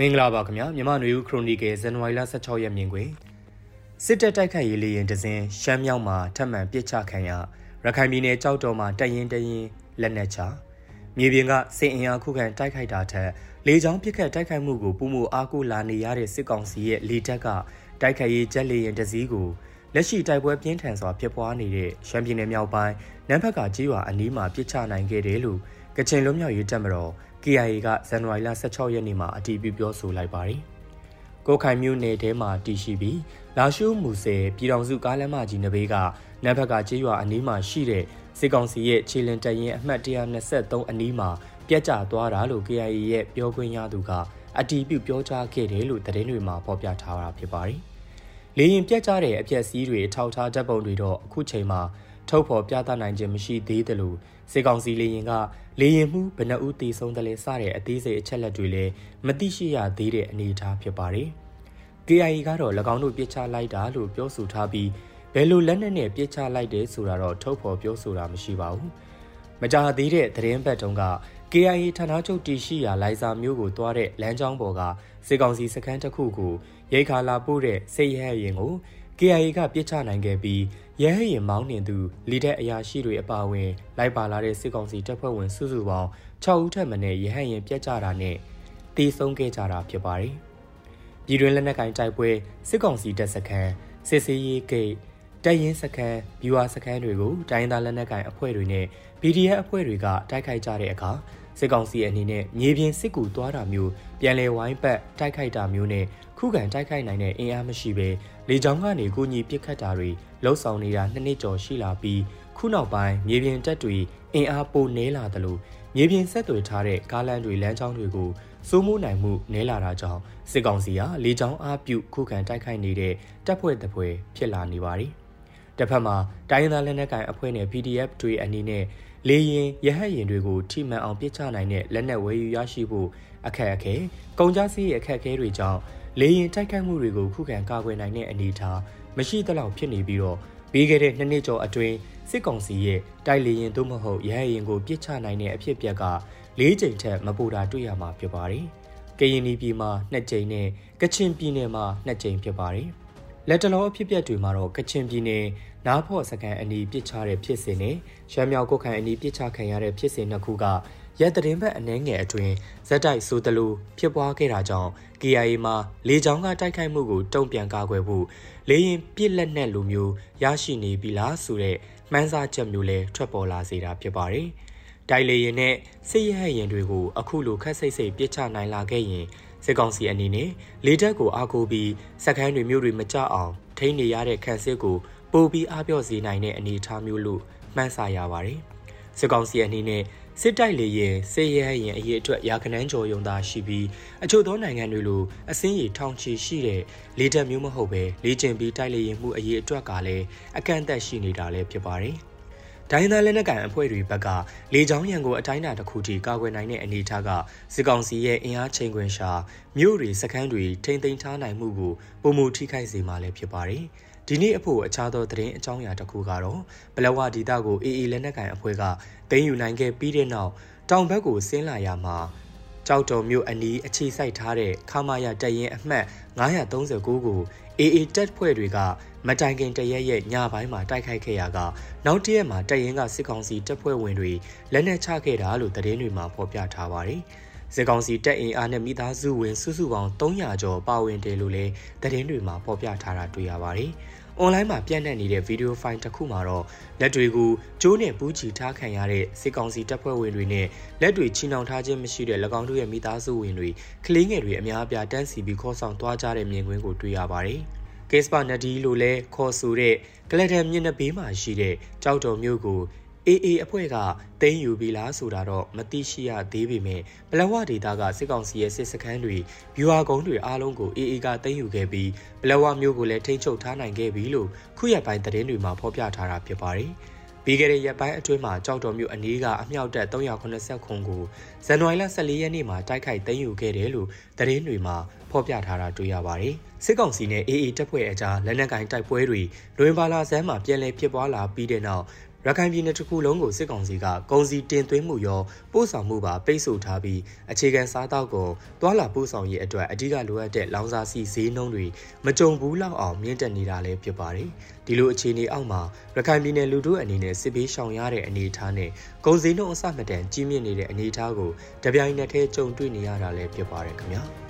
မင်္ဂလာပါခင်ဗျာမြန်မာနွေဦးခရိုနီကယ်ဇန်နဝါရီလ16ရက်မြင်ကွယ်စစ်တပ်တိုက်ခိုက်ရေးလေရင်တစဉ်ရှမ်းမြောက်မှာထပ်မံပစ်ချခံရရခိုင်ပြည်နယ်ကြောက်တော်မှာတရင်တရင်လက်နက်ချမြေပြင်ကစစ်အင်အားခုခံတိုက်ခိုက်တာထက်လေကြောင်းပစ်ခတ်တိုက်ခိုက်မှုကိုပုံမှုအားကိုလာနေရတဲ့စစ်ကောင်စီရဲ့လေတပ်ကတိုက်ခိုက်ရေးဂျက်လေရင်တစည်းကိုလက်ရှိတိုက်ပွဲပြင်းထန်စွာဖြစ်ပွားနေတဲ့ရှမ်းပြည်နယ်မြောက်ပိုင်းနန်းဖက်ကကြီးရွာအနီးမှာပစ်ချနိုင်ခဲ့တယ်လို့ကချင်လွတ်မြောက်ရေးတပ်မတော် KIA ကဇန်နဝါရီလ16ရက်နေ့မှာအတည်ပြုပြောဆိုလိုက်ပါတယ်။ကိုခိုင်မြို့နယ်ထဲမှာတည်ရှိပြီးလာရှိုးမူဆယ်ပြည်တော်စုကားလမ်းမကြီးနဘေးကနန်းဘက်ကကျေးရွာအနီးမှာရှိတဲ့စစ်ကောင်စီရဲ့ခြေလင်တရင်အမှတ်123အနီးမှာပြက်ကျသွားတာလို့ KIA ရဲ့ပြောခွင့်ရသူကအတည်ပြုပြောကြားခဲ့တယ်လို့သတင်းတွေမှာဖော်ပြထားတာဖြစ်ပါတယ်။လေရင်ပြက်ကျတဲ့အပျက်စီးတွေထောက်ထားဓာတ်ပုံတွေတော့အခုချိန်မှာ ထုတ်ဖော်ပြသနိုင်ခြင်းမရှိသေးသလိုစစ်ကောင်စီလေရင်ကလေရင်မှုဘဏ္ဍဦးတည်ဆုံးတယ်လဲစတဲ့အသေးစိတ်အချက်လက်တွေလည်းမသိရှိရသေးတဲ့အနေအထားဖြစ်ပါတယ်။ KIA ကတော့၎င်းတို့ပြစ်ချလိုက်တာလို့ပြောဆိုထားပြီးဘယ်လိုလက်နက်နဲ့ပြစ်ချလိုက်တယ်ဆိုတာတော့ထုတ်ဖော်ပြောဆိုတာမရှိပါဘူး။မကြာသေးတဲ့သတင်းပတ်တုန်းက KIA ဌာနချုပ်တည်ရှိရာလိုင်ဇာမြို့ကိုတွားတဲ့လမ်းကြောင်းပေါ်ကစစ်ကောင်စီစခန်းတစ်ခုကိုရိတ်ခါလာပို့တဲ့စစ်ရဲရင်ကို KIA ကပြစ်ချနိုင်ခဲ့ပြီးရဲဟရင်မောင်းနှင်သူလီတဲ့အရာရှိတွေအပါအဝင်လိုက်ပါလာတဲ့စစ်ကောင်စီတပ်ဖွဲ့ဝင်စုစုပေါင်း6ဦးထက်မနည်းရဲဟရင်ပြက်ကြတာနဲ့တေဆုံးခဲ့ကြတာဖြစ်ပါတယ်။ပြည်တွင်းလက်နက်ကင်တိုက်ပွဲစစ်ကောင်စီတပ်စခန်းစစ်စေးရေးဂိတ်တပ်ရင်းစခန်းဘီဝါစခန်းတွေကိုတိုင်းသားလက်နက်ကင်အဖွဲ့တွေနဲ့ PDF အဖွဲ့တွေကတိုက်ခိုက်ကြတဲ့အခါစစ်ကောင်စီအနေနဲ့မြေပြင်စစ်ကူသွားတာမျိုးပြန်လည်ဝိုင်းပတ်တိုက်ခိုက်တာမျိုးနဲ့ ခုခံတိုက်ခိုက်နိုင်တဲ့အင်အားမရှိဘဲလေကြောင်းကနေကိုကြီးပစ်ခတ်တာတွေလှုပ်ဆောင်နေတာနှစ်နှစ်ကျော်ရှိလာပြီးခုနောက်ပိုင်းမြေပြင်တပ်တွေအင်အားပိုနည်းလာသလိုမြေပြင်ဆက်သွယ်ထားတဲ့ကားလမ်းတွေလမ်းကြောင်းတွေကိုစိုးမိုးနိုင်မှုနည်းလာတာကြောင့်စစ်ကောင်စီဟာလေကြောင်းအားပြုခုခံတိုက်ခိုက်နေတဲ့တပ်ဖွဲ့တပ်ဖွဲ့ဖြစ်လာနေပါတယ်။တစ်ဖက်မှာတိုင်းရင်းသားလက်နက်ကိုင်အဖွဲ့နဲ့ PDF တွေအနေနဲ့လေရင်ရဟတ်ရင်တွေကိုထိမှန်အောင်ပစ်ချနိုင်တဲ့လက်နက်ဝယ်ယူရရှိဖို့အခက်အခဲကုန်ကြစည်ရဲ့အခက်အခဲတွေကြောင့်လေရင်တိုက်ခိုက်မှုတွေကိုခုခံကာကွယ်နိုင်တဲ့အနေအထားမရှိသလောက်ဖြစ်နေပြီးတော့ပြီးခဲ့တဲ့နှစ်နှစ်ကျော်အတွင်းစစ်ကောင်စီရဲ့တိုက်လေရင်သို့မဟုတ်ရဟရင်ကိုပြစ်ချနိုင်တဲ့အဖြစ်အပျက်က၄ကြိမ်ထက်မပိုတာတွေ့ရမှာဖြစ်ပါတယ်။ကရင်ပြည်မှာ2ကြိမ်နဲ့ကချင်ပြည်နယ်မှာ2ကြိမ်ဖြစ်ပါတယ်။လက်တလောအဖြစ်အပျက်တွေမှာတော့ကချင်ပြည်နယ်နားဖော့စကန်အနီးပစ်ချတဲ့ဖြစ်စဉ်နဲ့ရှမ်းမြောက်ကုတ်ခိုင်အနီးပစ်ချခံရတဲ့ဖြစ်စဉ်နှစ်ခုက ရက်တရင်ဘက်အနှဲငယ်အတွင်းဇက်တိုက်ဆိုသလိုဖြစ်ပွားခဲ့တာကြောင့် KIA မှာလေကြောင်းကတိုက်ခိုက်မှုကိုတုံ့ပြန်ကာကွယ်ဖို့လေရင်ပြစ်လက်နက်လိုမျိုးရရှိနေပြီလားဆိုတဲ့မှန်းဆချက်မျိုးလဲထွက်ပေါ်လာစေတာဖြစ်ပါတယ်။တိုက်လေရင်နဲ့စစ်ရဟရင်တွေကိုအခုလိုခက်စိတ်စိတ်ပြစ်ချနိုင်လာခဲ့ရင်စစ်ကောင်စီအနေနဲ့လေတပ်ကိုအားကိုးပြီးစက်ခန်းတွေမျိုးတွေမကြအောင်ထိန်းနေရတဲ့ခန့်စစ်ကိုပိုပြီးအားပြော့စေနိုင်တဲ့အနေအထားမျိုးလို့မှန်းဆရပါတယ်။စစ်ကောင်စီအနေနဲ့ စစ်တိုက်လေရင်စစ်ရဲရင်အရေးအတွက်ရာခနန်းကျော်ယုံသားရှိပြီးအချို့သောနိုင်ငံတွေလိုအစင်းရီထောင်ချီရှိတဲ့လေတပ်မျိုးမဟုတ်ပဲလေကျင်ပြီးတိုက်လေရင်မှုအရေးအတွက်ကလည်းအကန့်အသတ်ရှိနေတာလည်းဖြစ်ပါတယ်။ဒိုင်းသားလက်နက်ကန်အဖွဲ့တွေဘက်ကလေကြောင်းရန်ကိုအတိုင်းအတာတစ်ခုထိကာကွယ်နိုင်တဲ့အနေအထားကစစ်ကောင်စီရဲ့အင်အားချိန်ခွင်ရှာမြို့တွေစခန်းတွေထိမ့်သိမ်းထားနိုင်မှုကိုပုံမှုထိခိုက်စေမှာလည်းဖြစ်ပါတယ်။ ဒီနေ့အဖို့အခြားသောသတင်းအကြောင်းအရာတစ်ခုကတော့ဘလဝဒေတာကိုအေအေလက်နက်ကန်အဖွဲ့ကသိမ်းယူနိုင်ခဲ့ပြီးတဲ့နောက်တောင်ဘက်ကိုဆင်းလာရမှာကြောက်တော်မြို့အနီးအခြေစိုက်ထားတဲ့ခမာရတပ်ရင်အမှတ်939ကိုအေအေတပ်ဖွဲ့တွေကမတိုင်ခင်တရက်ရဲ့ညပိုင်းမှာတိုက်ခိုက်ခဲ့ရကနောက်တရက်မှာတပ်ရင်ကစစ်ကောင်စီတပ်ဖွဲ့ဝင်တွေလက်နက်ချခဲ့တာလို့သတင်းတွေမှာဖော်ပြထားပါတယ်။စစ်ကောင်စီတပ်အင်အားနဲ့မိသားစုဝင်စုစုပေါင်း300ကျော်ပါဝင်တယ်လို့လည်းသတင်းတွေမှာဖော်ပြထားတာတွေ့ရပါတယ်။။ online မှာပြန့်နှံ့နေတဲ့ဗီဒီယိုဖိုင်တစ်ခုမှာတော့လက်တွေကိုကျိုးနဲ့ပူးချီထားခံရတဲ့စစ်ကောင်စီတပ်ဖွဲ့ဝင်တွေနဲ့လက်တွေချီနှောင်ထားခြင်းမရှိတဲ့၎င်းတို့ရဲ့မိသားစုဝင်တွေကလေးငယ်တွေအများအပြားတန်းစီပြီးခေါ်ဆောင်သွားကြတဲ့မြင်ကွင်းကိုတွေ့ရပါတယ်။ကေစပါနဒီလို့လဲခေါ်ဆိုတဲ့ကလတန်မြင့်နှဘေးမှာရှိတဲ့ကြောက်တော်မျိုးကို အေအေအဖွဲ့ကသိမ်းယူပြီလားဆိုတာတော့မသိရှိရသေးပေမဲ့ပလဝဒေတာကစစ်ကောင်စီရဲ့စစ်စခန်းတွေဗျူဟာကုန်းတွေအားလုံးကိုအေအေကသိမ်းယူခဲ့ပြီးပလဝမျိုးကိုလည်းထိန်းချုပ်ထားနိုင်ခဲ့ပြီလို့ခုရက်ပိုင်းသတင်းတွေမှာဖော်ပြထားတာဖြစ်ပါတယ်။ပြီးခဲ့တဲ့ရက်ပိုင်းအတွင်းမှာကြောက်တော်မြို့အနီးကအမြောက်တပ်380ခုကိုဇန်နဝါရီလ14ရက်နေ့မှာတိုက်ခိုက်သိမ်းယူခဲ့တယ်လို့သတင်းတွေမှာဖော်ပြထားတာတွေ့ရပါတယ်။စစ်ကောင်စီနဲ့ AA တပ်ဖွဲ့အကြားလက်နက်ကင်တိုက်ပွဲတွေလွင်ပါလာဆန်းမှာပြန်လည်ဖြစ်ပွားလာပြီးတဲ့နောက် ရခိုင်ပြည်နယ်တစ်ခုလုံးကိုစစ်ကောင်စီကကုန်စည်တင်သွင်းမှုရောပို့ဆောင်မှုပါပိတ်ဆို့ထားပြီးအခြေခံစားတောက်ကိုတွာလာပို့ဆောင်ရေးအတွက်အဓိကလိုအပ်တဲ့လောင်စာဆီဈေးနှုန်းတွေမကြုံဘူးလောက်အောင်မြင့်တက်နေတာလည်းဖြစ်ပါတယ်။ဒီလိုအခြေအနေအောက်မှာရခိုင်ပြည်နယ်လူထုအနေနဲ့စစ်ဘေးရှောင်ရတဲ့အနေအထားနဲ့ကုန်စည်နှုန်းအဆမတန်ကြီးမြင့်နေတဲ့အနေအထားကိုတပြိုင်နက်တည်းကြုံတွေ့နေရတာလည်းဖြစ်ပါတယ်ခင်ဗျာ။